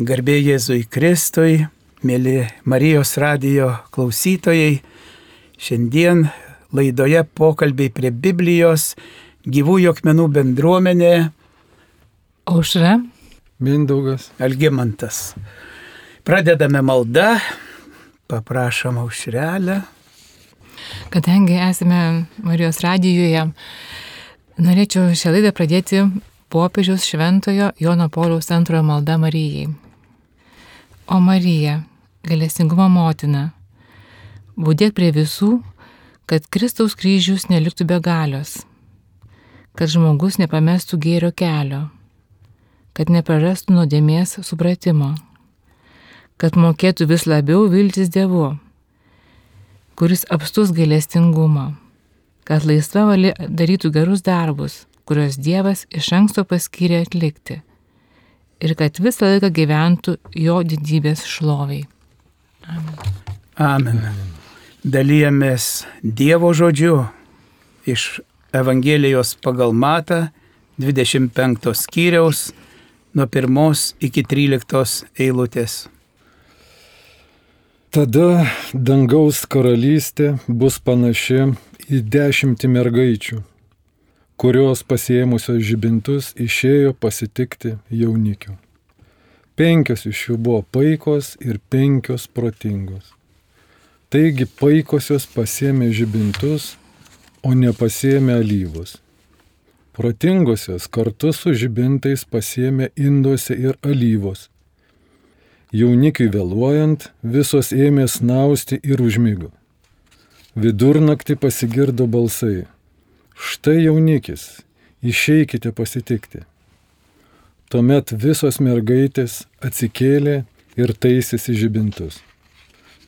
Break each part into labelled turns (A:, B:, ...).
A: Garbė Jėzui Kristui, mėly Marijos radijo klausytojai, šiandien laidoje pokalbiai prie Biblijos gyvųjų akmenų bendruomenė
B: Aušra.
C: Mindaugas.
A: Algimantas. Pradedame maldą, paprašom aušrelę.
B: Kadangi esame Marijos radijoje, norėčiau šią laidą pradėti popiežiaus šventojo Jono Pauliaus antrojo malda Marijai. O Marija, galėsingumo motina, būdėk prie visų, kad Kristaus kryžius neliktų be galios, kad žmogus nepamestų gėrio kelio, kad neprarastų nuodėmės supratimo, kad mokėtų vis labiau viltis Dievu, kuris apstus gailestingumą, kad laisva valia darytų gerus darbus, kuriuos Dievas iš anksto paskyrė atlikti ir kad visą laiką gyventų jo didybės šloviai. Amen.
A: Amen. Dalyjamės Dievo žodžiu iš Evangelijos pagal Matą 25 skyriaus nuo 1 iki 13 eilutės.
C: Tada dangaus karalystė bus panaši į dešimtį mergaičių, kurios pasiemusios žibintus išėjo pasitikti jaunikių. Penkios iš jų buvo paikos ir penkios protingos. Taigi paikosios pasėmė žibintus, o nepasėmė alyvus. Protingosios kartu su žibintais pasėmė induose ir alyvos. Jaunikiui vėluojant, visos ėmė snausti ir užmygo. Vidurnaktį pasigirdo balsai. Štai jaunikis, išeikite pasitikti. Tuomet visos mergaitės atsikėlė ir taisėsi žibintus.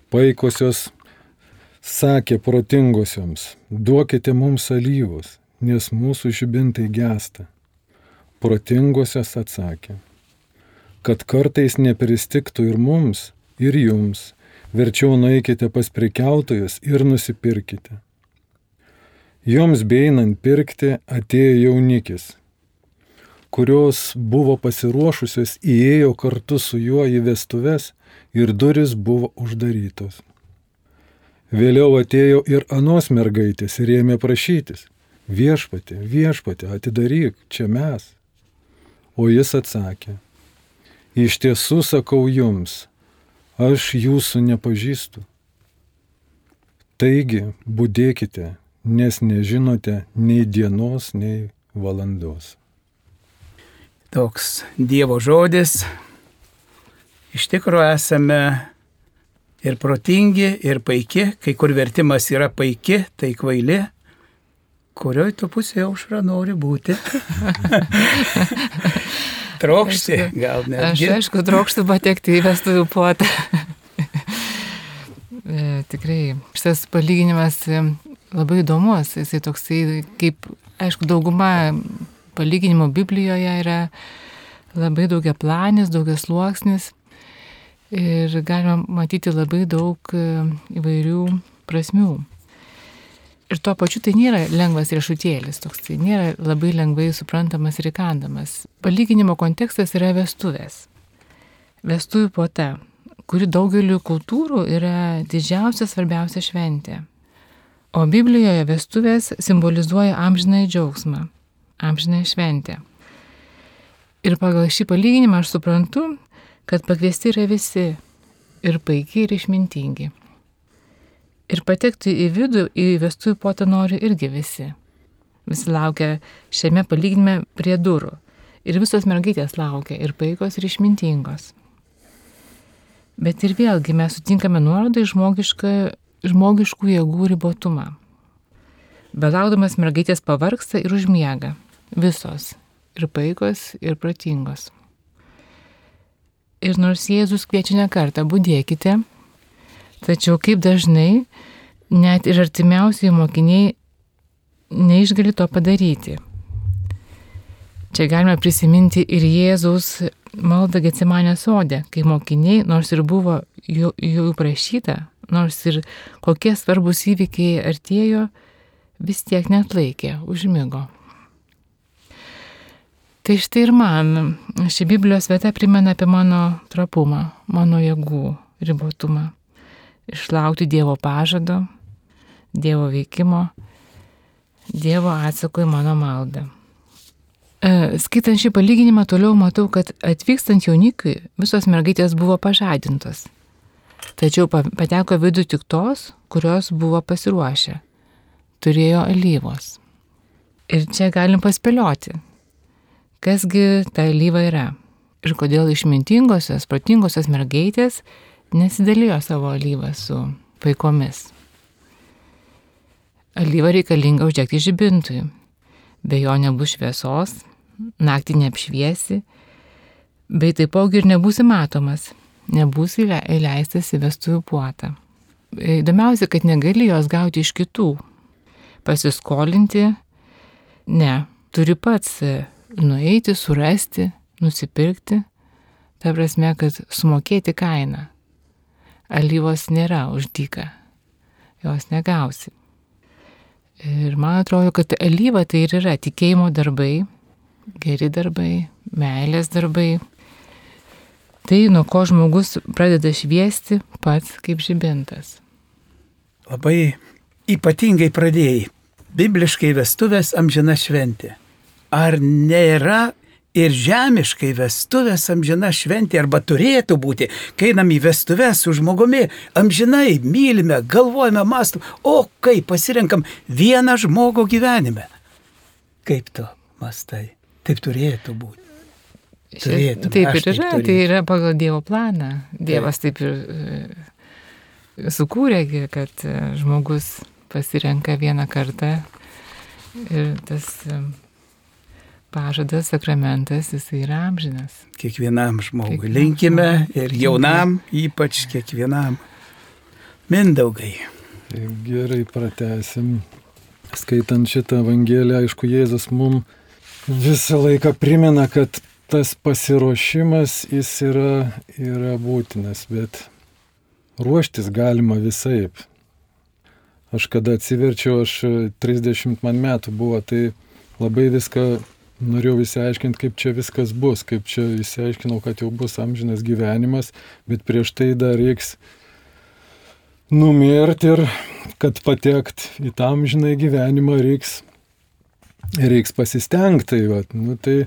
C: Paikosios sakė protingosioms, duokite mums alyvus, nes mūsų žibintai gesta. Protingosios atsakė, kad kartais nepristiktų ir mums, ir jums, verčiau nueikite pas prekiautojus ir nusipirkite. Joms beinant pirkti atėjo jaunikis, kurios buvo pasiruošusios įėjo kartu su juo į vestuves ir duris buvo uždarytos. Vėliau atėjo ir anos mergaitės ir ėmė prašytis. Viešpatė, viešpatė, atidaryk, čia mes. O jis atsakė, iš tiesų sakau jums, aš jūsų nepažįstu. Taigi, būdėkite, nes nežinote nei dienos, nei valandos.
A: Toks Dievo žodis. Iš tikrųjų esame ir protingi, ir paiki, kai kur vertimas yra paiki, tai kvaili, kurioje tu pusėje aušra nori būti. Trokšti, gal ne.
B: Aš aišku, trokštų patekti į vestuvių puotą. E, Tikrai šitas palyginimas labai įdomus, jisai toksai, kaip, aišku, dauguma palyginimų Biblijoje yra labai daugia planis, daugia sluoksnis ir galima matyti labai daug e, įvairių prasmių. Ir tuo pačiu tai nėra lengvas riešutėlis, toks tai nėra labai lengvai suprantamas ir įkandamas. Palyginimo kontekstas yra vestuvės. Vestuvių puota, kuri daugeliu kultūrų yra didžiausia svarbiausia šventė. O Biblijoje vestuvės simbolizuoja amžinai džiaugsmą, amžinai šventę. Ir pagal šį palyginimą aš suprantu, kad pakviesti yra visi ir paikiai ir išmintingi. Ir patekti į vidų, į vestuvių potą nori irgi visi. Visi laukia šiame palyginime prie durų. Ir visos mergaitės laukia ir paikos ir išmintingos. Bet ir vėlgi mes sutinkame nuorodą į žmogišką, žmogiškų jėgų ribotumą. Belaudamas mergaitės pavarksta ir užmiega. Visos. Ir paikos, ir protingos. Ir nors Jėzus kviečia ne kartą, būdėkite, tačiau kaip dažnai net ir artimiausiai mokiniai neišgali to padaryti. Čia galime prisiminti ir Jėzaus maldą Getsemanė sodė, kai mokiniai, nors ir buvo jų, jų prašyta, nors ir kokie svarbus įvykiai artėjo, vis tiek net laikė, užmygo. Tai štai ir man ši Biblijos vieta primena apie mano trapumą, mano jėgų ribotumą. Išlaukti Dievo pažado, Dievo veikimo, Dievo atsako į mano maldą. E, skaitant šį palyginimą toliau matau, kad atvykstant jaunikui visos mergaitės buvo pažadintos. Tačiau pateko vidų tik tos, kurios buvo pasiruošę. Turėjo alyvos. Ir čia galim paspėlioti, kasgi ta alyva yra. Ir kodėl išmintingosios, protingosios mergaitės nesidalijo savo alyvą su vaikomis. Alyva reikalinga uždegti žibintui. Be jo nebus šviesos, naktį neapšviesi, bei taipogi ir nebūsi matomas, nebūsi įleistas į vestuvių puotą. Įdomiausia, kad negali jos gauti iš kitų. Pasiskolinti, ne, turi pats nueiti, surasti, nusipirkti, ta prasme, kad sumokėti kainą. Alyvos nėra uždyka, jos negausi. Ir man atrodo, kad alyva tai ir yra tikėjimo darbai, geri darbai, meilės darbai. Tai, nuo ko žmogus pradeda šviesti pats kaip žibintas.
A: Labai ypatingai pradėjai. Bibliškai vestuvės amžina šventė. Ar nėra ir žemiškai vestuvės amžina šventė arba turėtų būti, kai einam į vestuvės su žmogumi, amžinai mylime, galvojame, mastum, o kaip pasirenkam vieną žmogų gyvenime. Kaip tu mastai? Taip turėtų būti.
B: Turėtų, taip ir yra, taip tai yra pagal Dievo planą. Dievas taip, taip ir e, sukūrė, kad e, žmogus pasirenka vieną kartą ir tas e, pažadas, sakramentas, jis yra amžinas.
A: Kiekvienam žmogui. Kiekvienam Linkime žmogui. ir jaunam, ypač kiekvienam. Mindaugai.
C: Tai gerai pratesim. Skaitant šitą Evangeliją, aišku, Jėzus mums visą laiką primena, kad tas pasiruošimas jis yra, yra būtinas, bet ruoštis galima visaip. Aš kada atsiverčiau, aš 30 man metų buvo, tai labai viską norėjau įsiaiškinti, kaip čia viskas bus, kaip čia įsiaiškinau, kad jau bus amžinas gyvenimas, bet prieš tai dar reiks numirti ir kad patekt į tą amžiną gyvenimą reiks, reiks pasistengti. Tai, nu, tai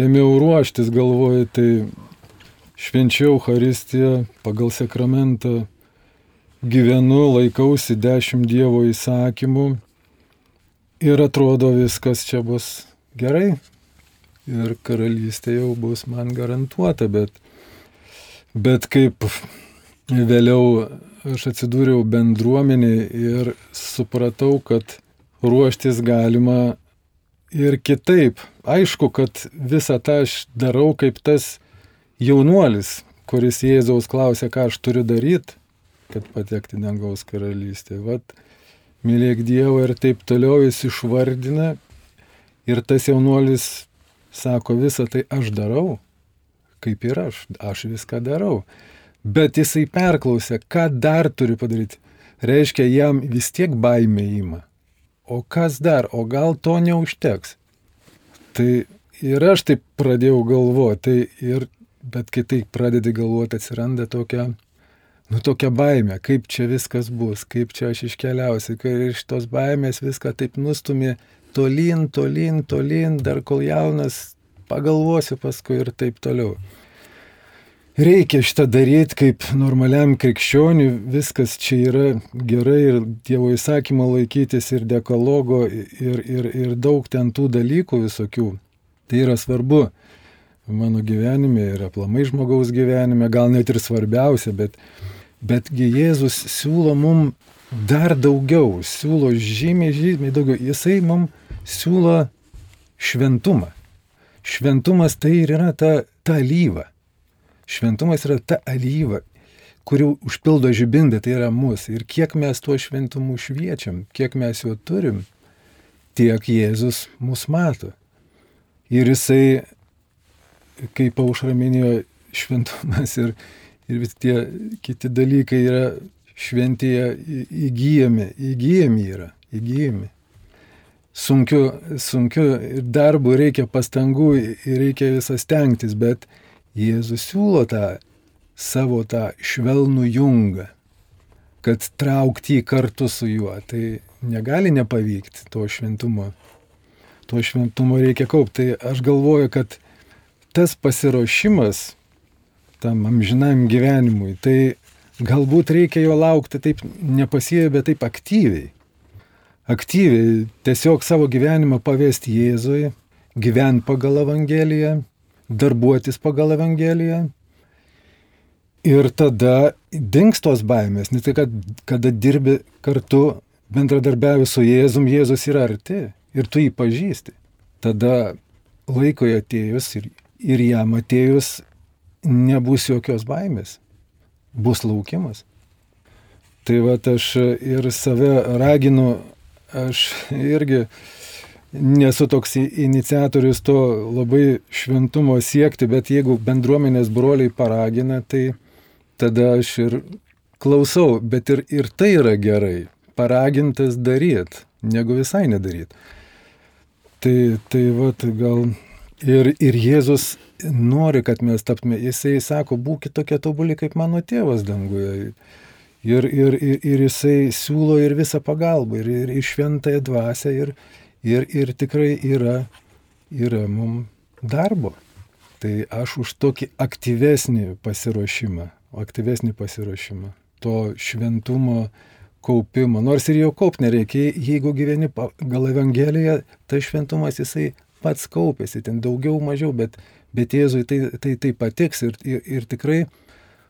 C: ėmiau ruoštis, galvoju, tai švenčiau Haristiją pagal sakramentą, gyvenu, laikausi dešimt Dievo įsakymų ir atrodo viskas čia bus gerai ir karalystė jau bus man garantuota, bet, bet kaip vėliau aš atsidūriau bendruomenį ir supratau, kad ruoštis galima ir kitaip. Aišku, kad visą tą aš darau kaip tas jaunuolis, kuris Jėzaus klausė, ką aš turiu daryti, kad patekti dangaus karalystė. Vat, mylėk Dievą ir taip toliau jis išvardina, Ir tas jaunuolis sako, visą tai aš darau, kaip ir aš, aš viską darau. Bet jisai perklausė, ką dar turiu padaryti. Reiškia, jam vis tiek baimė įima. O kas dar, o gal to neužteks. Tai ir aš taip pradėjau galvoti, tai ir, bet kai tai pradedi galvoti, atsiranda tokia, nu tokia baimė, kaip čia viskas bus, kaip čia aš iškeliausiu, kai iš tos baimės viską taip nustumė tolyn, tolyn, tolyn, dar kol jaunas, pagalvosiu paskui ir taip toliau. Reikia šitą daryti kaip normaliam krikščioniui, viskas čia yra gerai ir Dievo įsakymo laikytis ir dekologo ir, ir, ir daug ten tų dalykų visokių. Tai yra svarbu mano gyvenime ir aplamai žmogaus gyvenime, gal net ir svarbiausia, bet, betgi Jėzus siūlo mum dar daugiau, siūlo žymiai, žymiai daugiau. Jisai mum siūlo šventumą. Šventumas tai ir yra ta, ta alyva. Šventumas yra ta alyva, kuri užpildo žibindą, tai yra mūsų. Ir kiek mes tuo šventumu šviečiam, kiek mes jo turim, tiek Jėzus mus mato. Ir jisai, kaip aušra minėjo, šventumas ir, ir vis tie kiti dalykai yra šventėje įgyjami, įgyjami yra, įgyjami. sunkiu, sunkiu darbu reikia pastangų ir reikia visą stengtis, bet Jėzus siūlo tą savo tą švelnų jungą, kad traukti jį kartu su juo. Tai negali nepavykti to šventumo. To šventumo reikia kaupti. Tai aš galvoju, kad tas pasiruošimas tam amžinam gyvenimui, tai galbūt reikia jo laukti taip nepasijai, bet taip aktyviai. Aktyviai tiesiog savo gyvenimą pavesti Jėzui, gyventi pagal Evangeliją, darbuotis pagal Evangeliją. Ir tada dings tos baimės, nes tai, kad kada dirbi kartu, bendradarbiavi su Jėzum, Jėzus yra arti ir tu jį pažįsti. Tada laikoje atėjus ir, ir jam atėjus nebus jokios baimės, bus laukimas. Tai va aš ir save raginu, aš irgi nesu toks iniciatorius to labai šventumo siekti, bet jeigu bendruomenės broliai paragina, tai tada aš ir klausau, bet ir, ir tai yra gerai, paragintas daryt, negu visai nedaryt. Tai, tai va, gal ir, ir Jėzus nori, kad mes taptume. Jisai sako, būkite tokie tobuli kaip mano tėvas danguje. Ir, ir, ir, ir jisai siūlo ir visą pagalbą, ir, ir, ir šventąją dvasę, ir, ir, ir tikrai yra, yra mums darbo. Tai aš už tokį aktyvesnį pasiruošimą, aktyvesnį pasiruošimą, to šventumo kaupimo. Nors ir jo kaup nereikia, jeigu gyveni gal Evangeliją, tai šventumas jisai pats kaupėsi, ten daugiau, mažiau, bet bet Jėzui tai, tai, tai patiks ir, ir, ir tikrai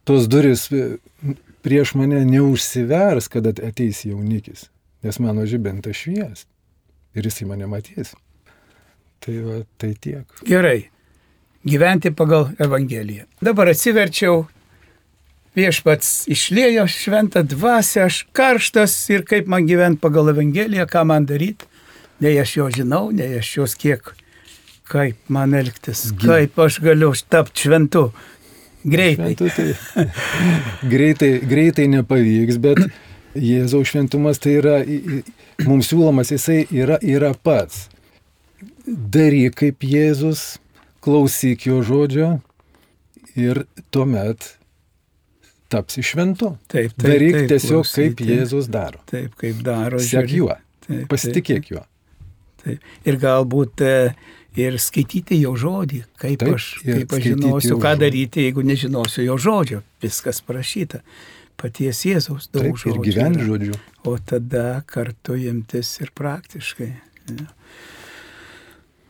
C: tos duris e, prieš mane neužsivers, kada ateis jaunikis, nes mano žibintas švies ir jis į mane matys. Tai, va, tai tiek.
A: Gerai. Gyventi pagal Evangeliją. Dabar atsiverčiau, viešpats išlėjo šventą dvasę, aš karštas ir kaip man gyventi pagal Evangeliją, ką man daryti. Nei aš jo žinau, nei aš jos kiek kaip man elgtis, kaip aš galiu tapti šventu. Greitai. Šventu, tai,
C: greitai. Greitai nepavyks, bet Jėzaus šventumas tai yra, mums siūlomas, jisai yra, yra pats. Daryk kaip Jėzus, klausyk jo žodžio ir tuomet tapsi šventu. Taip, taip. Daryk taip, tiesiog klausyti. kaip Jėzus daro.
A: Taip, kaip daro.
C: Sek juo. Taip, pasitikėk taip. juo.
A: Taip. Ir galbūt e, ir skaityti jo žodį, kaip Taip, aš, kaip aš žinosiu, ką daryti, jeigu nežinosiu jo žodžio. Viskas parašyta. Paties Jėzaus daug Taip, žodžių.
C: Ir gyventi žodžiu.
A: O tada kartu imtis ir praktiškai. Ja.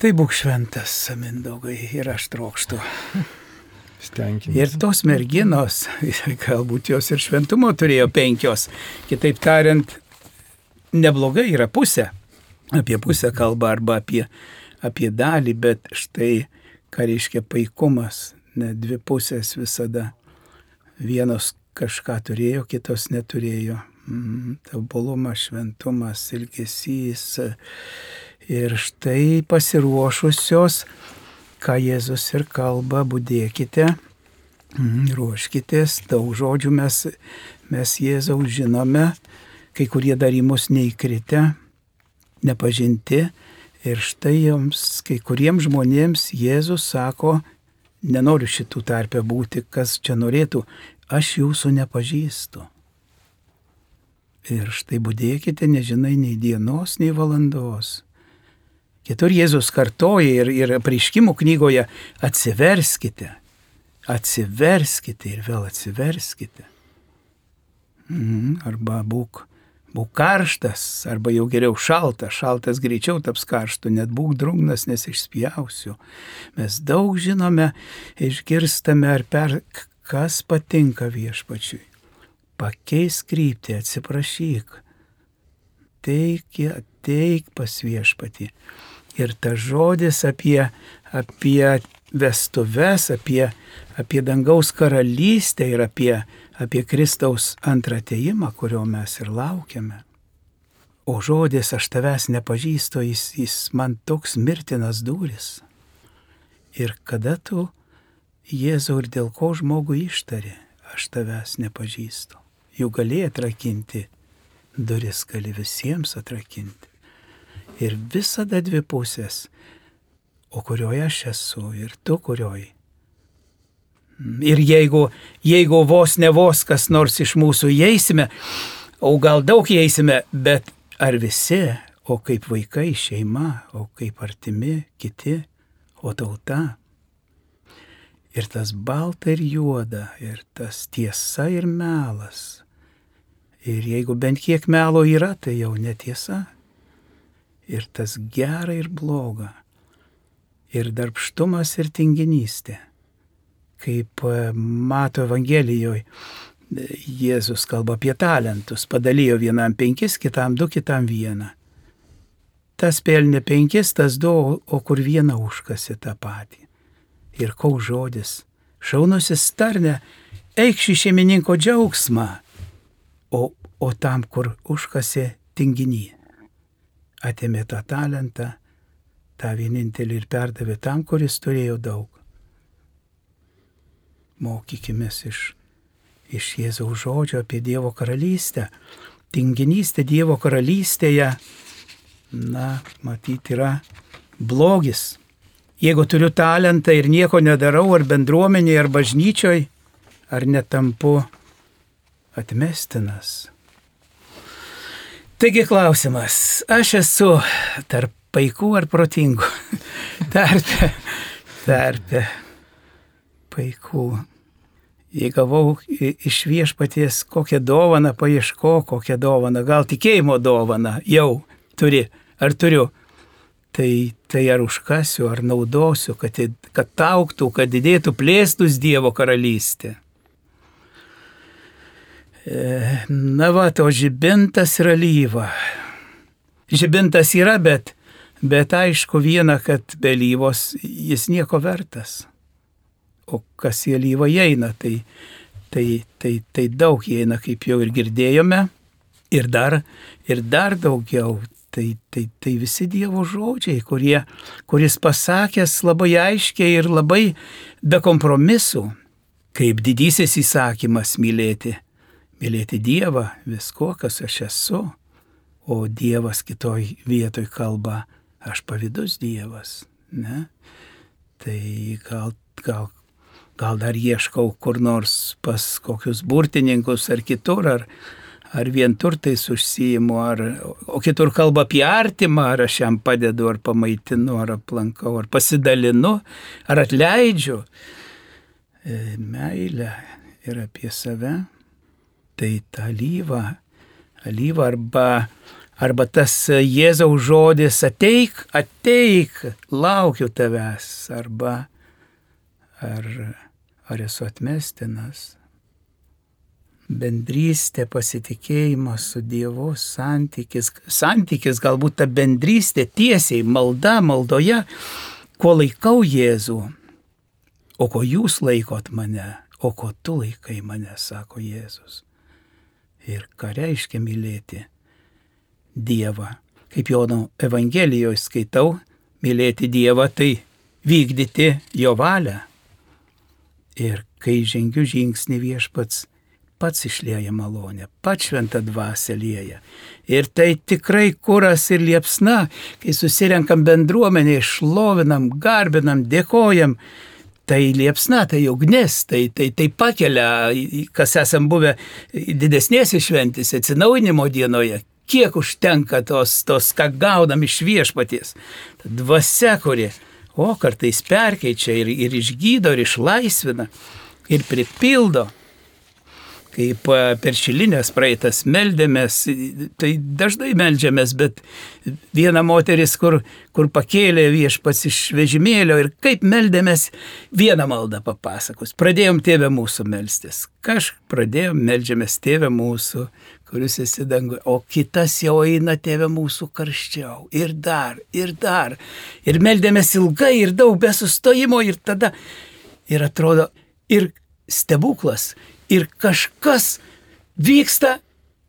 A: Tai būk šventas, Mindaugai, ir aš trokštų.
C: Stenkime.
A: Ir tos merginos, galbūt jos ir šventumo turėjo penkios. Kitaip tariant, neblogai yra pusė. Apie pusę kalba arba apie apie dalį, bet štai ką reiškia paikumas, ne dvi pusės visada. Vienos kažką turėjo, kitos neturėjo. Mm, tobulumas, šventumas, ilgesys. Ir štai pasiruošusios, ką Jėzus ir kalba, būdėkite, mm, ruoškitės, daug žodžių mes, mes Jėzaus žinome, kai kurie dar į mus neįkritę, nepažinti, Ir štai jums, kai kuriems žmonėms Jėzus sako, nenoriu šitų tarpę būti, kas čia norėtų, aš jūsų nepažįstu. Ir štai būdėkite, nežinai nei dienos, nei valandos. Kitur Jėzus kartoja ir, ir prieškimų knygoje atsiverskite, atsiverskite ir vėl atsiverskite. Mhm, arba būk Būk karštas, arba jau geriau šaltas, šaltas greičiau taps karštu, net būk drungnas, nes išspjausiu. Mes daug žinome, išgirstame ar per kas patinka viešpačiui. Pakeis kryptį, atsiprašyk. Teik, teik pas viešpatį. Ir ta žodis apie, apie vestuves, apie, apie dangaus karalystę ir apie apie Kristaus antrą ateimą, kurio mes ir laukiame. O žodis aš tavęs nepažįstu, jis, jis man toks mirtinas duris. Ir kada tu, Jėzau, ir dėl ko žmogų ištari, aš tavęs nepažįstu. Jau gali atrakinti, duris gali visiems atrakinti. ir visada dvi pusės. O kurioje aš esu ir tu kurioj. Ir jeigu, jeigu vos ne vos kas nors iš mūsų įeisime, o gal daug įeisime, bet ar visi, o kaip vaikai, šeima, o kaip artimi, kiti, o tauta. Ir tas balta ir juoda, ir tas tiesa ir melas. Ir jeigu bent kiek melo yra, tai jau netiesa. Ir tas gera ir bloga. Ir darbštumas ir tinginystė kaip e, mato Evangelijoje, Jėzus kalba apie talentus, padalijo vienam penkis, kitam du, kitam vieną. Tas pelnė penkis, tas du, o kur vieną užkasi tą patį. Ir kau žodis, šaunusis tarne, eik šį šeimininko džiaugsmą, o, o tam, kur užkasi tinginį. Atėmė tą talentą, tą vienintelį ir perdavė tam, kuris turėjo daug mokykime iš, iš Jėzaus žodžio apie Dievo karalystę. Tinginystė Dievo karalystėje, na, matyti, yra blogis. Jeigu turiu talentą ir nieko nedarau, ar bendruomenėje, ar bažnyčioj, ar netampu atmestinas. Taigi klausimas, aš esu tarp paikų ar protingų? tarpe, tarpe paikų. Jei gavau iš viešpaties kokią dovaną, paieško kokią dovaną, gal tikėjimo dovaną jau turi, ar turiu, tai, tai ar užkasiu, ar naudosiu, kad, kad auktų, kad didėtų plėstus Dievo karalystė. E, na va, to žibintas yra lyva. Žibintas yra, bet, bet aišku viena, kad be lyvos jis nieko vertas o kas į alyvą įeina, tai, tai, tai, tai daug įeina, kaip jau ir girdėjome, ir dar, ir dar daugiau. Tai, tai, tai visi Dievo žodžiai, kurie, kuris pasakęs labai aiškiai ir labai be kompromisų, kaip didysis įsakymas mylėti, mylėti Dievą visko, kas aš esu, o Dievas kitoj vietoj kalba, aš pavydus Dievas. Ne? Tai gal, gal gal dar ieškau kur nors pas kokius burtininkus ar kitur, ar, ar vien turtais užsijimu, ar, o kitur kalba apie artimą, ar aš jam padedu, ar pamaitinu, ar aplankau, ar pasidalinu, ar atleidžiu. E, meilė ir apie save, tai ta lyva, alyva arba, arba tas Jėzaus žodis ateik, ateik, laukiu tavęs, arba ar ar esu atmestinas. Bendrystė, pasitikėjimas su Dievu, santykis, santykis galbūt ta bendrystė tiesiai, malda, maldoje, ko laikau Jėzų, o ko jūs laikot mane, o ko tu laikai mane, sako Jėzus. Ir ką reiškia mylėti Dievą. Kaip Jono Evangelijoje skaitau, mylėti Dievą tai vykdyti Jo valią Ir kai žengiu žingsnį viešpats, pats išlėja malonę, pats šventą dvasę lėja. Ir tai tikrai kuras ir liepsna, kai susirenkam bendruomenė, išlovinam, garbinam, dėkojam. Tai liepsna, tai ugnis, tai, tai, tai pakelia, kas esam buvę didesnėse šventėse, atsinaujinimo dienoje, kiek užtenka tos, tos ką gaunam iš viešpaties. Ta dvasia, kuri o kartais perkeičia ir, ir išgydo, ir išlaisvina, ir pripildo. Kaip per šilinės praeitas meldėmės, tai dažnai meldžiamės, bet viena moteris, kur, kur pakėlė viešpats iš vežimėlio ir kaip meldėmės, vieną maldą papasakos. Pradėjom tėvę mūsų melstis. Kažkaip pradėjom meldžiamės tėvę mūsų, kuris esi danguje, o kitas jau eina tėvė mūsų karščiau. Ir dar, ir dar. Ir meldėmės ilgai ir daug be sustojimo ir tada. Ir atrodo, ir stebuklas, ir kažkas vyksta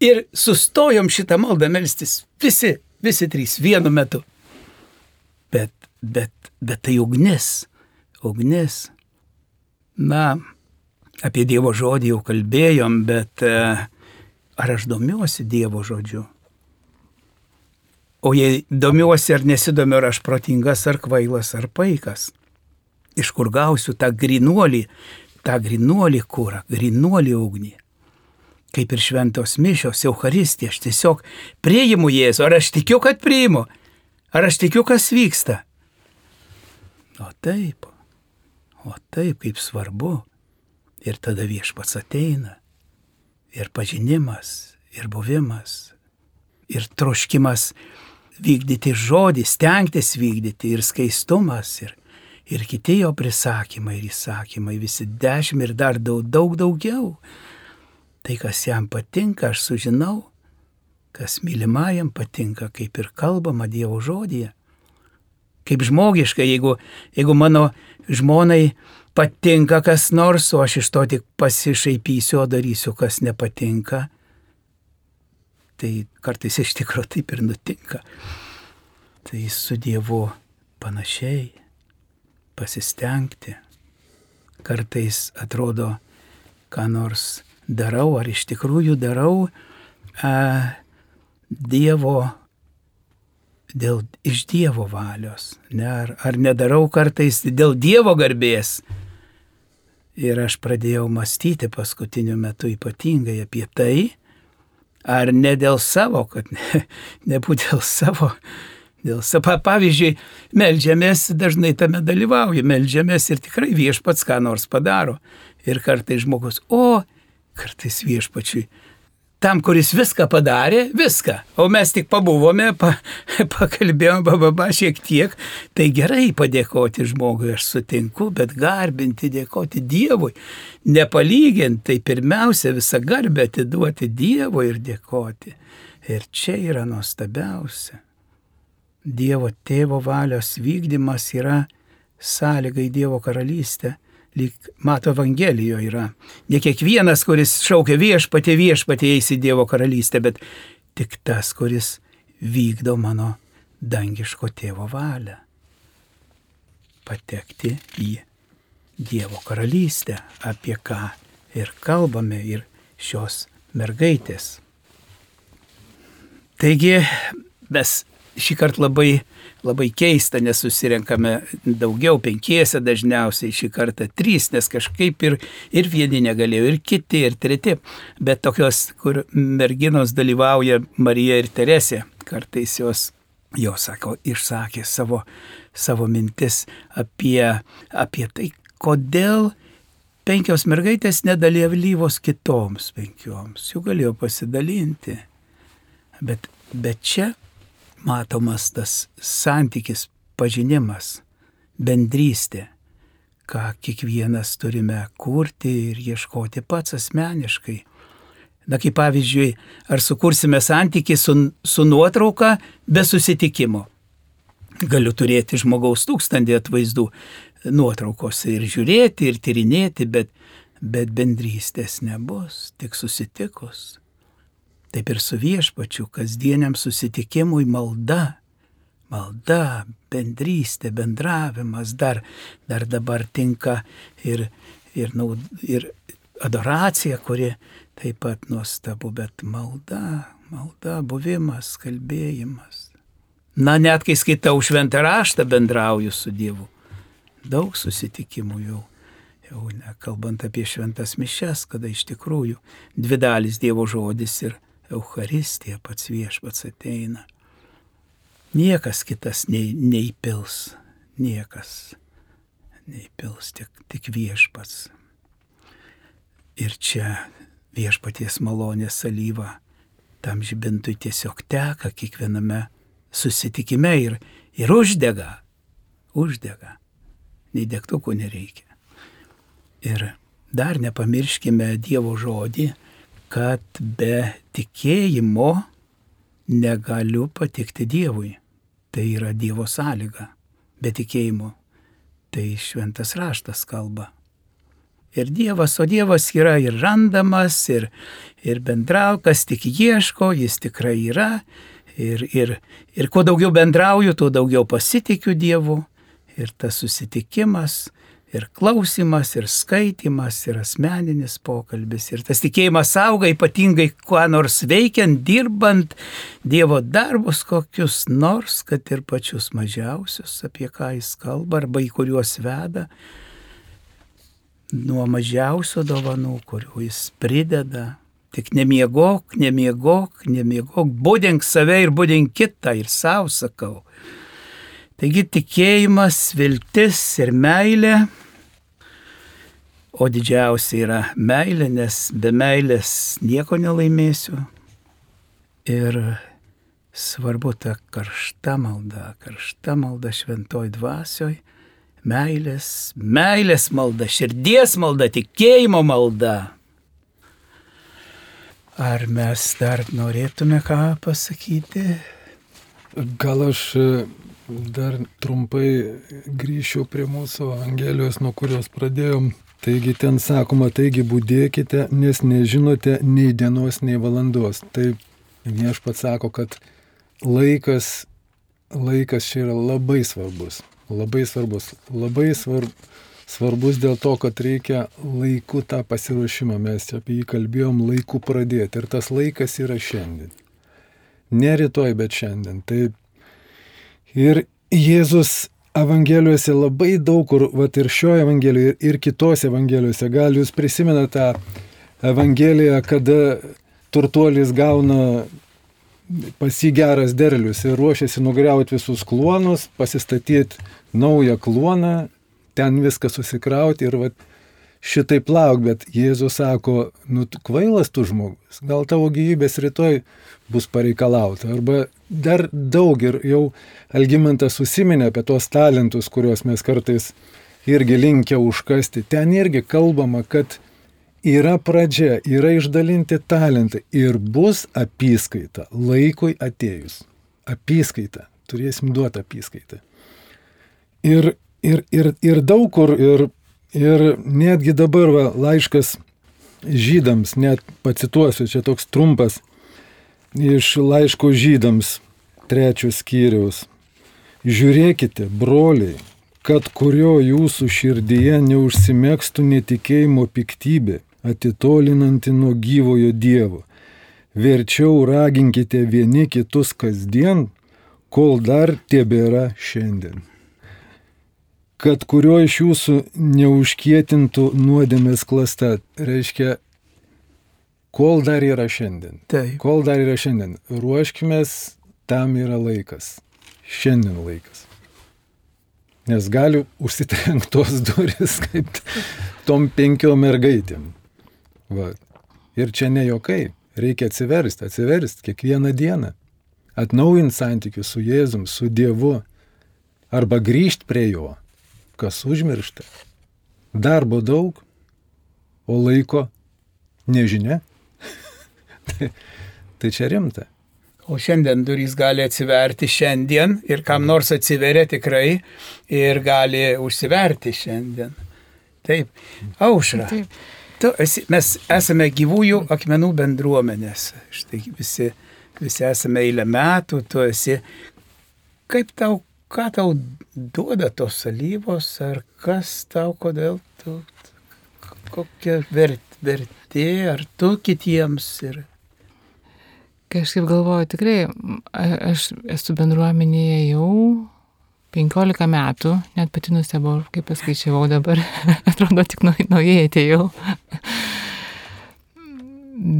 A: ir sustojom šitą maldą melstis. Visi, visi trys vienu metu. Bet, bet, bet tai ugnis, ugnis. Na, apie Dievo žodį jau kalbėjom, bet uh, Ar aš domiuosi Dievo žodžiu? O jei domiuosi ar nesidomiu, ar aš protingas, ar kvailas, ar paikas. Iš kur gausiu tą grinuolį, tą grinuolį kūrą, grinuolį ugnį. Kaip ir šventos mišios, Euharistija, aš tiesiog priimu Jėzų, ar aš tikiu, kad priimu, ar aš tikiu, kas vyksta. O taip, o taip kaip svarbu. Ir tada viešpats ateina. Ir pažinimas, ir buvimas, ir troškimas vykdyti žodį, stengtis vykdyti, ir skaistumas, ir, ir kiti jo prisakymai ir įsakymai, visi dešimt ir dar daug, daug daugiau. Tai, kas jam patinka, aš sužinau, kas mylimajam patinka, kaip ir kalbama Dievo žodėje. Kaip žmogiška, jeigu, jeigu mano žmonai patinka kas nors, o aš iš to tik pasišaipysiu, o darysiu, kas nepatinka, tai kartais iš tikrųjų taip ir nutinka. Tai su Dievu panašiai pasistengti. Kartais atrodo, ką nors darau, ar iš tikrųjų darau a, Dievo, dėl, iš Dievo valios, ne, ar, ar nedarau kartais dėl Dievo garbės. Ir aš pradėjau mąstyti paskutiniu metu ypatingai apie tai, ar ne dėl savo, kad ne, nebūtų dėl savo. Dėl pavyzdžiui, melžiamės, dažnai tame dalyvauju, melžiamės ir tikrai viešpats ką nors padaro. Ir kartais žmogus, o, kartais viešpačiui tam, kuris viską padarė, viską. O mes tik pabuvome, pa, pakalbėjome, bababa šiek tiek. Tai gerai padėkoti žmogui, aš sutinku, bet garbinti, dėkoti Dievui. Nepalyginti, tai pirmiausia visą garbę atiduoti Dievui ir dėkoti. Ir čia yra nuostabiausia. Dievo tėvo valios vykdymas yra sąlygai Dievo karalystė lyg mato Evangelijoje yra. Ne kiekvienas, kuris šaukia viešpatė, viešpatė eis į Dievo karalystę, bet tik tas, kuris vykdo mano dangiško tėvo valią. Patekti į Dievo karalystę, apie ką ir kalbame ir šios mergaitės. Taigi mes šį kartą labai labai keista, nes susirenkame daugiau, penkiese dažniausiai, šį kartą trys, nes kažkaip ir, ir vieni negalėjo, ir kiti, ir treti. Bet tokios, kur merginos dalyvauja Marija ir Teresė, kartais jos, jos sako, išsakė savo, savo mintis apie, apie tai, kodėl penkios mergaitės nedalyvos kitoms penkioms, jų galėjo pasidalinti. Bet, bet čia matomas tas santykis, pažinimas, bendrystė, ką kiekvienas turime kurti ir ieškoti pats asmeniškai. Na kaip pavyzdžiui, ar sukursime santykį su, su nuotrauka be susitikimo. Galiu turėti žmogaus tūkstantį atvaizdų nuotraukose ir žiūrėti, ir tyrinėti, bet, bet bendrystės nebus, tik susitikus. Taip ir su viešpačiu kasdieniam susitikimui malda. Malda, bendrystė, bendravimas dar, dar dabar tinka ir, ir, naud, ir adoracija, kuri taip pat nuostabu, bet malda, malda, buvimas, kalbėjimas. Na, net kai skaitau šventą raštą, bendrauju su Dievu. Daug susitikimų jau jau nekalbant apie šventas mišes, kada iš tikrųjų dvi dalis Dievo žodis ir Euharistija pats viešpats ateina. Niekas kitas nei, neįpils, niekas neįpils, tik, tik viešpats. Ir čia viešpaties malonės salyva tam žibintui tiesiog teka kiekviename susitikime ir, ir uždega, uždega, nei degtukų nereikia. Ir dar nepamirškime Dievo žodį, kad be tikėjimo negaliu patikti Dievui. Tai yra Dievo sąlyga. Be tikėjimo. Tai šventas raštas kalba. Ir Dievas, o Dievas yra ir randamas, ir, ir bendrau, kas tik ieško, jis tikrai yra. Ir, ir, ir kuo daugiau bendrauju, tuo daugiau pasitikiu Dievu. Ir tas susitikimas ir klausimas, ir skaitimas, ir asmeninis pokalbis. Ir tas tikėjimas auga ypatingai kuo nors veikiant, dirbant Dievo darbus kokius nors, kad ir pačius mažiausius, apie ką jis kalba, arba į kuriuos veda, nuo mažiausio dovanų, kurių jis prideda. Tik nemiegok, nemiegok, nemiegok, būdink save ir būdink kitą ir savo sakau. Taigi tikėjimas, viltis ir meilė O didžiausia yra meilė, nes be meilės nieko nelaimėsiu. Ir svarbu ta karšta malda, karšta malda šventoj dvasioj, meilės, meilės malda, širdies malda, tikėjimo malda. Ar mes dar norėtume ką pasakyti?
C: Gal aš e, dar trumpai grįšiu prie mūsų Evangelijos, nuo kurios pradėjom Taigi ten sakoma, taigi būdėkite, nes nežinote nei dienos, nei valandos. Tai viešpats sako, kad laikas, laikas čia yra labai svarbus. Labai svarbus. Labai svarb, svarbus dėl to, kad reikia laiku tą pasiruošimą. Mes apie jį kalbėjom, laiku pradėti. Ir tas laikas yra šiandien. Ne rytoj, bet šiandien. Tai ir Jėzus Evangelijose labai daug kur, vat ir šio Evangelijoje, ir kitose Evangelijose, gal jūs prisimenate tą Evangeliją, kada turtuolis gauna pas jį geras derlius ir ruošiasi nugriauti visus klonus, pasistatyti naują kloną, ten viską susikrauti ir vat, šitai plauk, bet Jėzus sako, nu kvailas tu žmogus, gal tavo gyvybės rytoj bus pareikalauta. Arba dar daug ir jau Algymantas užsiminė apie tos talentus, kuriuos mes kartais irgi linkia užkasti. Ten irgi kalbama, kad yra pradžia, yra išdalinti talentai ir bus apyskaita laikui atėjus. Apyskaita. Turėsim duoti apyskaitą. Ir, ir, ir, ir daug kur, ir, ir netgi dabar va, laiškas žydams, net pacituosiu, čia toks trumpas iš laiško žydams trečios skyriaus. Žiūrėkite, broliai, kad kurio jūsų širdyje neužsimėgstų netikėjimo piktybė, atitolinanti nuo gyvojo Dievo. Verčiau raginkite vieni kitus kasdien, kol dar tebėra šiandien. Kad kurio iš jūsų neužkietintų nuodėmės klasta, reiškia Kol dar yra šiandien.
A: Taip.
C: Kol dar yra šiandien. Ruoškime, tam yra laikas. Šiandien laikas. Nes gali užsitrenktos duris kaip tom penkiom mergaitėm. Va. Ir čia ne jokai. Reikia atsiversti, atsiversti kiekvieną dieną. Atnaujinti santykius su Jėzum, su Dievu. Arba grįžti prie Jo. Kas užmiršta. Darbo daug, o laiko nežinia tai, tai čia rimta.
A: O šiandien durys gali atsiverti šiandien ir kam nors atsiveria tikrai ir gali užsiverti šiandien. Taip, aušra. Taip. Tu esi, mes esame gyvųjų akmenų bendruomenės. Štai visi, visi esame eilę metų, tu esi. Kaip tau, ką tau duoda tos salyvos, ar kas tau, kodėl tu, kokia vert, vertė, ar tu kitiems ir
B: Kažkaip galvoju, tikrai, aš esu bendruomenėje jau 15 metų, net pati nustebau, kaip paskaičiavau dabar, atrodo tik naujai atėjau.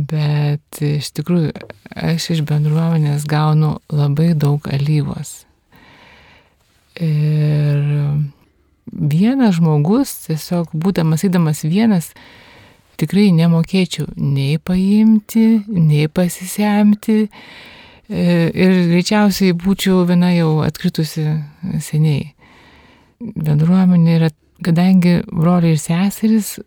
B: Bet iš tikrųjų, aš iš bendruomenės gaunu labai daug alyvos. Ir vienas žmogus, tiesiog būdamas įdamas vienas, tikrai nemokėčiau nei paimti, nei pasisemti. Ir greičiausiai būčiau viena jau atkritusi seniai. Bendruomenė yra, kadangi broliai ir seserys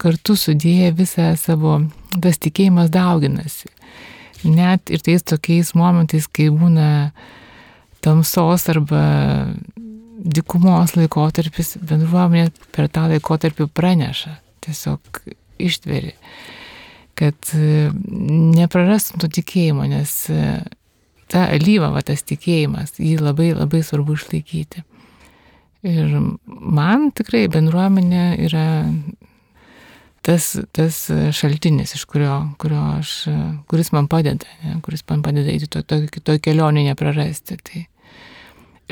B: kartu sudėję visą savo, tas tikėjimas dauginasi. Net ir tais tokiais momentais, kai būna tamsos arba dikumos laikotarpis, bendruomenė per tą laikotarpį praneša. Tiesiog ištveri, kad e, neprarastum to tikėjimo, nes e, ta alyva, va tas tikėjimas, jį labai labai svarbu išlaikyti. Ir man tikrai bendruomenė yra tas, tas šaltinis, iš kurio, kurio aš, kuris man padeda, ne, kuris man padeda eiti to, to, to kelionį neprarasti. Tai.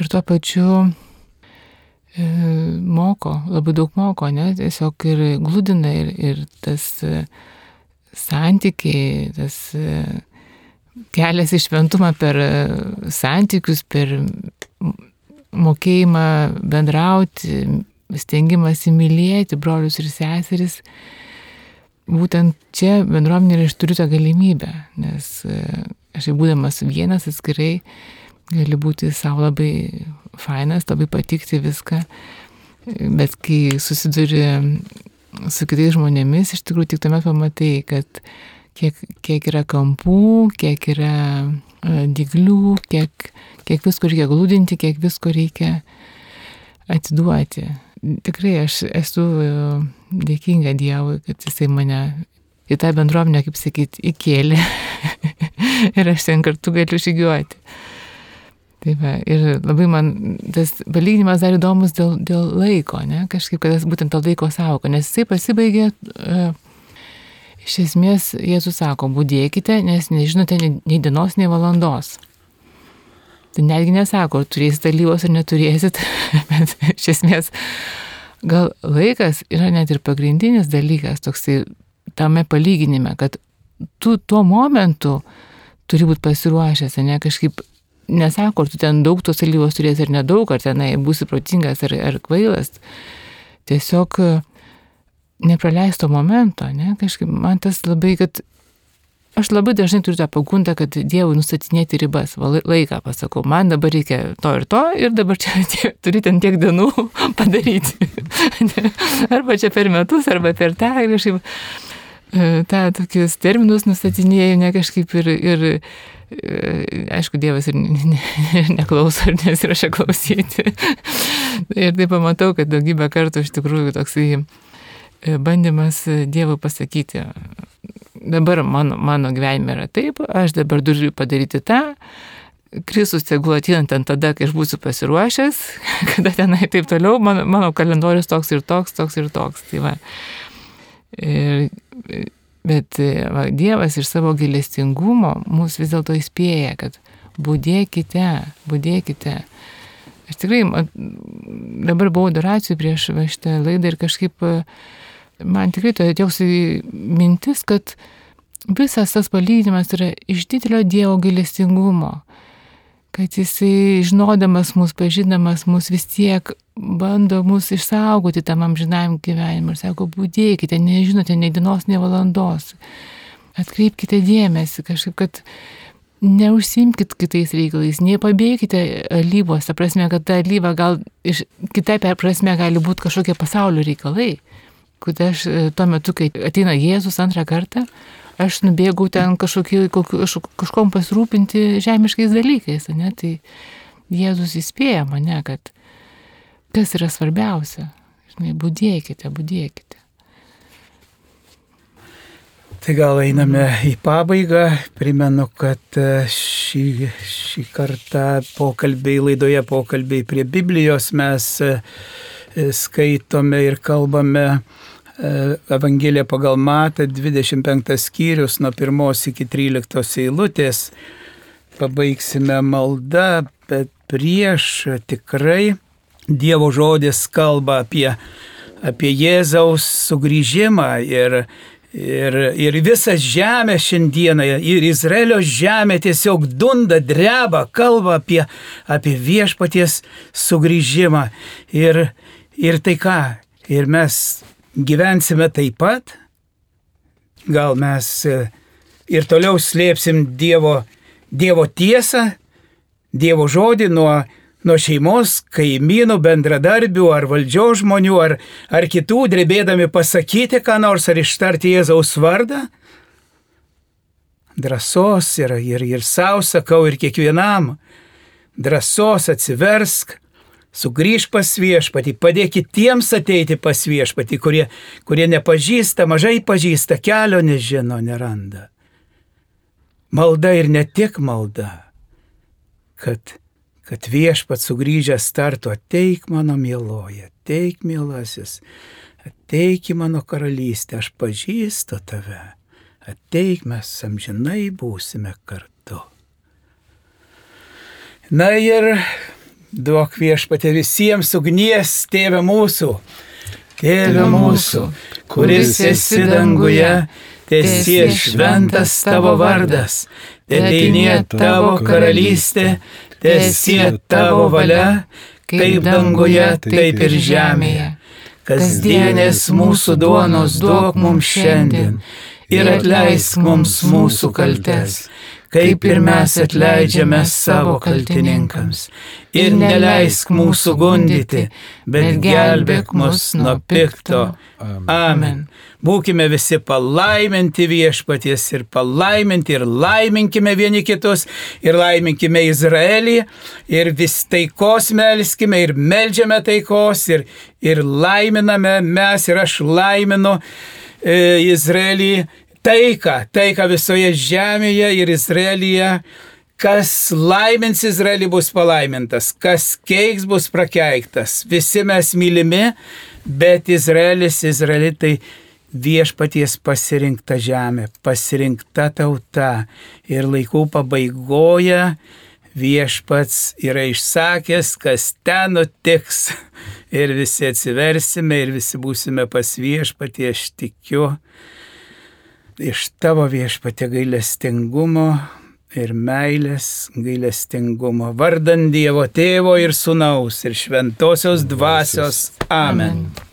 B: Ir tuo pačiu e, moko, labai daug moko, ne, tiesiog ir glūdina ir, ir tas e, santykiai, tas e, kelias į šventumą per e, santykius, per mokėjimą bendrauti, stengimas įmylėti brolius ir seseris, būtent čia bendruomenė aš turiu tą galimybę, nes e, aš jau būdamas vienas atskirai gali būti savo labai fainas, labai patikti viską, bet kai susiduri su kitais žmonėmis, iš tikrųjų tik tuomet pamatai, kad kiek, kiek yra kampų, kiek yra e, diglių, kiek, kiek visko reikia glūdinti, kiek visko reikia atiduoti. Tikrai aš esu e, dėkinga Dievui, kad jisai mane į tą bendruomenę, kaip sakyti, įkėlė. Ir aš ten kartu galiu žygiuoti. Tai va, ir labai man tas palyginimas dar įdomus dėl, dėl laiko, ne? kažkaip, kad tas būtent to laiko savoka, nes jisai pasibaigė, uh, iš esmės Jėzus sako, būdėkite, nes nežinote nei dienos, nei valandos. Tai netgi nesako, turėsite alyvos ar neturėsit, bet iš esmės gal laikas yra net ir pagrindinis dalykas toksai tame palyginime, kad tu tuo momentu turi būti pasiruošęs, ne kažkaip nesako, ar tu ten daug tos alyvos turėsi ar nedaug, ar tenai būsi protingas ar, ar kvailas. Tiesiog nepraleisto momento, ne, kažkaip man tas labai, kad Aš labai dažnai turiu tą pagundą, kad Dievui nustatinėti ribas, va, laiką pasakau, man dabar reikia to ir to ir dabar čia tie, turi ten tiek dienų padaryti. arba čia per metus, arba per tą kažkaip e, tą tokius terminus nustatinėjau, ne kažkaip ir, ir e, aišku, Dievas ir ne, ne, neklauso, ir nesirašia klausyti. ir tai pamatau, kad daugybę kartų iš tikrųjų toksai e, bandymas Dievui pasakyti, dabar mano, mano gyvenime yra taip, aš dabar turiu padaryti tą, Kristus tegul ateina ten tada, kai aš būsiu pasiruošęs, kada tenai taip toliau, mano, mano kalendorius toks ir toks, toks ir toks. Tai va. ir, bet va, Dievas iš savo gilestingumo mus vis dėlto įspėja, kad būdėkite, būdėkite. Aš tikrai dabar buvau adoracijų prieš šitą laidą ir kažkaip uh, man tikrai to atėjo mintis, kad visas tas palyginimas yra iš didelio Dievo gailestingumo, kad jisai žinodamas mus, pažindamas mus vis tiek bando mus išsaugoti tam amžinajam gyvenimui ir sako, būdėkite, nežinote nei dienos, nei valandos. Atkreipkite dėmesį kažkaip, kad neužsimkit kitais reikalais, nepabėgite alyvos, ta prasme, kad ta alyva gal iš kitai prasme gali būti kažkokie pasaulio reikalai kad aš e, tuo metu, kai ateina Jėzus antrą kartą, aš nubėgau ten kažkokį, kažkom pasirūpinti žemiškais dalykais, ne? tai Jėzus įspėja mane, kad kas yra svarbiausia. Žinai, būdėkite, būdėkite.
A: Tai gal einame į pabaigą. Primenu, kad e, šį, šį kartą pokalbiai, laidoje pokalbiai prie Biblijos mes e, skaitome ir kalbame Evangelija pagal Matą, 25 skyrius nuo 1 iki 13 eilutės. Pabaigsime maldą, bet prieš tikrai Dievo žodis kalba apie, apie Jėzaus sugrįžimą ir, ir, ir visą žemę šiandieną, ir Izraelio žemė tiesiog dunda, dreba, kalba apie, apie viešpaties sugrįžimą. Ir, ir tai ką? Ir mes gyvensime taip pat, gal mes e, ir toliau slėpsim Dievo, dievo tiesą, Dievo žodį nuo, nuo šeimos, kaimynų, bendradarbių ar valdžios žmonių, ar, ar kitų, drebėdami pasakyti ką nors ar ištarti Jėzaus vardą. Drąsos ir, ir, ir savo sakau ir kiekvienam. Drąsos atsiversk, Sugryž pas viešpatį, padėk kitiems ateiti pas viešpatį, kurie, kurie nepažįsta, mažai pažįsta, kelio nežino, neranda. Malda ir ne tik malda, kad kad viešpat sugrįžęs tartu ateik mano mieloje, ateik mielasis, ateik į mano karalystę, aš pažįstu tave, ateik mes amžinai būsime kartu. Na ir duok viešpatė visiems ugnies, tėve mūsų, tėve mūsų, kuris esi danguje, tiesie šventas tavo vardas, tėdinė tavo karalystė, tiesie tavo valia, kaip danguje, taip ir žemėje. Kasdienės mūsų duonos duok mums šiandien ir atleisk mums mūsų kaltes, kaip ir mes atleidžiame savo kaltininkams. Ir neleisk mūsų gundyti, bet gelbėk mus nuo pikto. Amen. Būkime visi palaiminti viešpaties ir palaiminti ir laiminkime vieni kitus ir laiminkime Izraelį ir vis taikos melskime ir melžiame taikos ir, ir laiminame mes ir aš laiminu e, Izraelį taiką, taiką visoje žemėje ir Izraelyje. Kas laimins Izraelį bus palaimintas, kas keiks bus prakeiktas. Visi mes mylimi, bet Izraelis, Izraelitai viešpaties pasirinkta žemė, pasirinkta tauta ir laikų pabaigoje viešpats yra išsakęs, kas ten nutiks ir visi atsiversime ir visi būsime pas viešpatį, aš tikiu, iš tavo viešpatė gailestingumo ir meilės gailestingumo, vardant Dievo tėvo ir sunaus ir šventosios dvasios. Amen. Amen.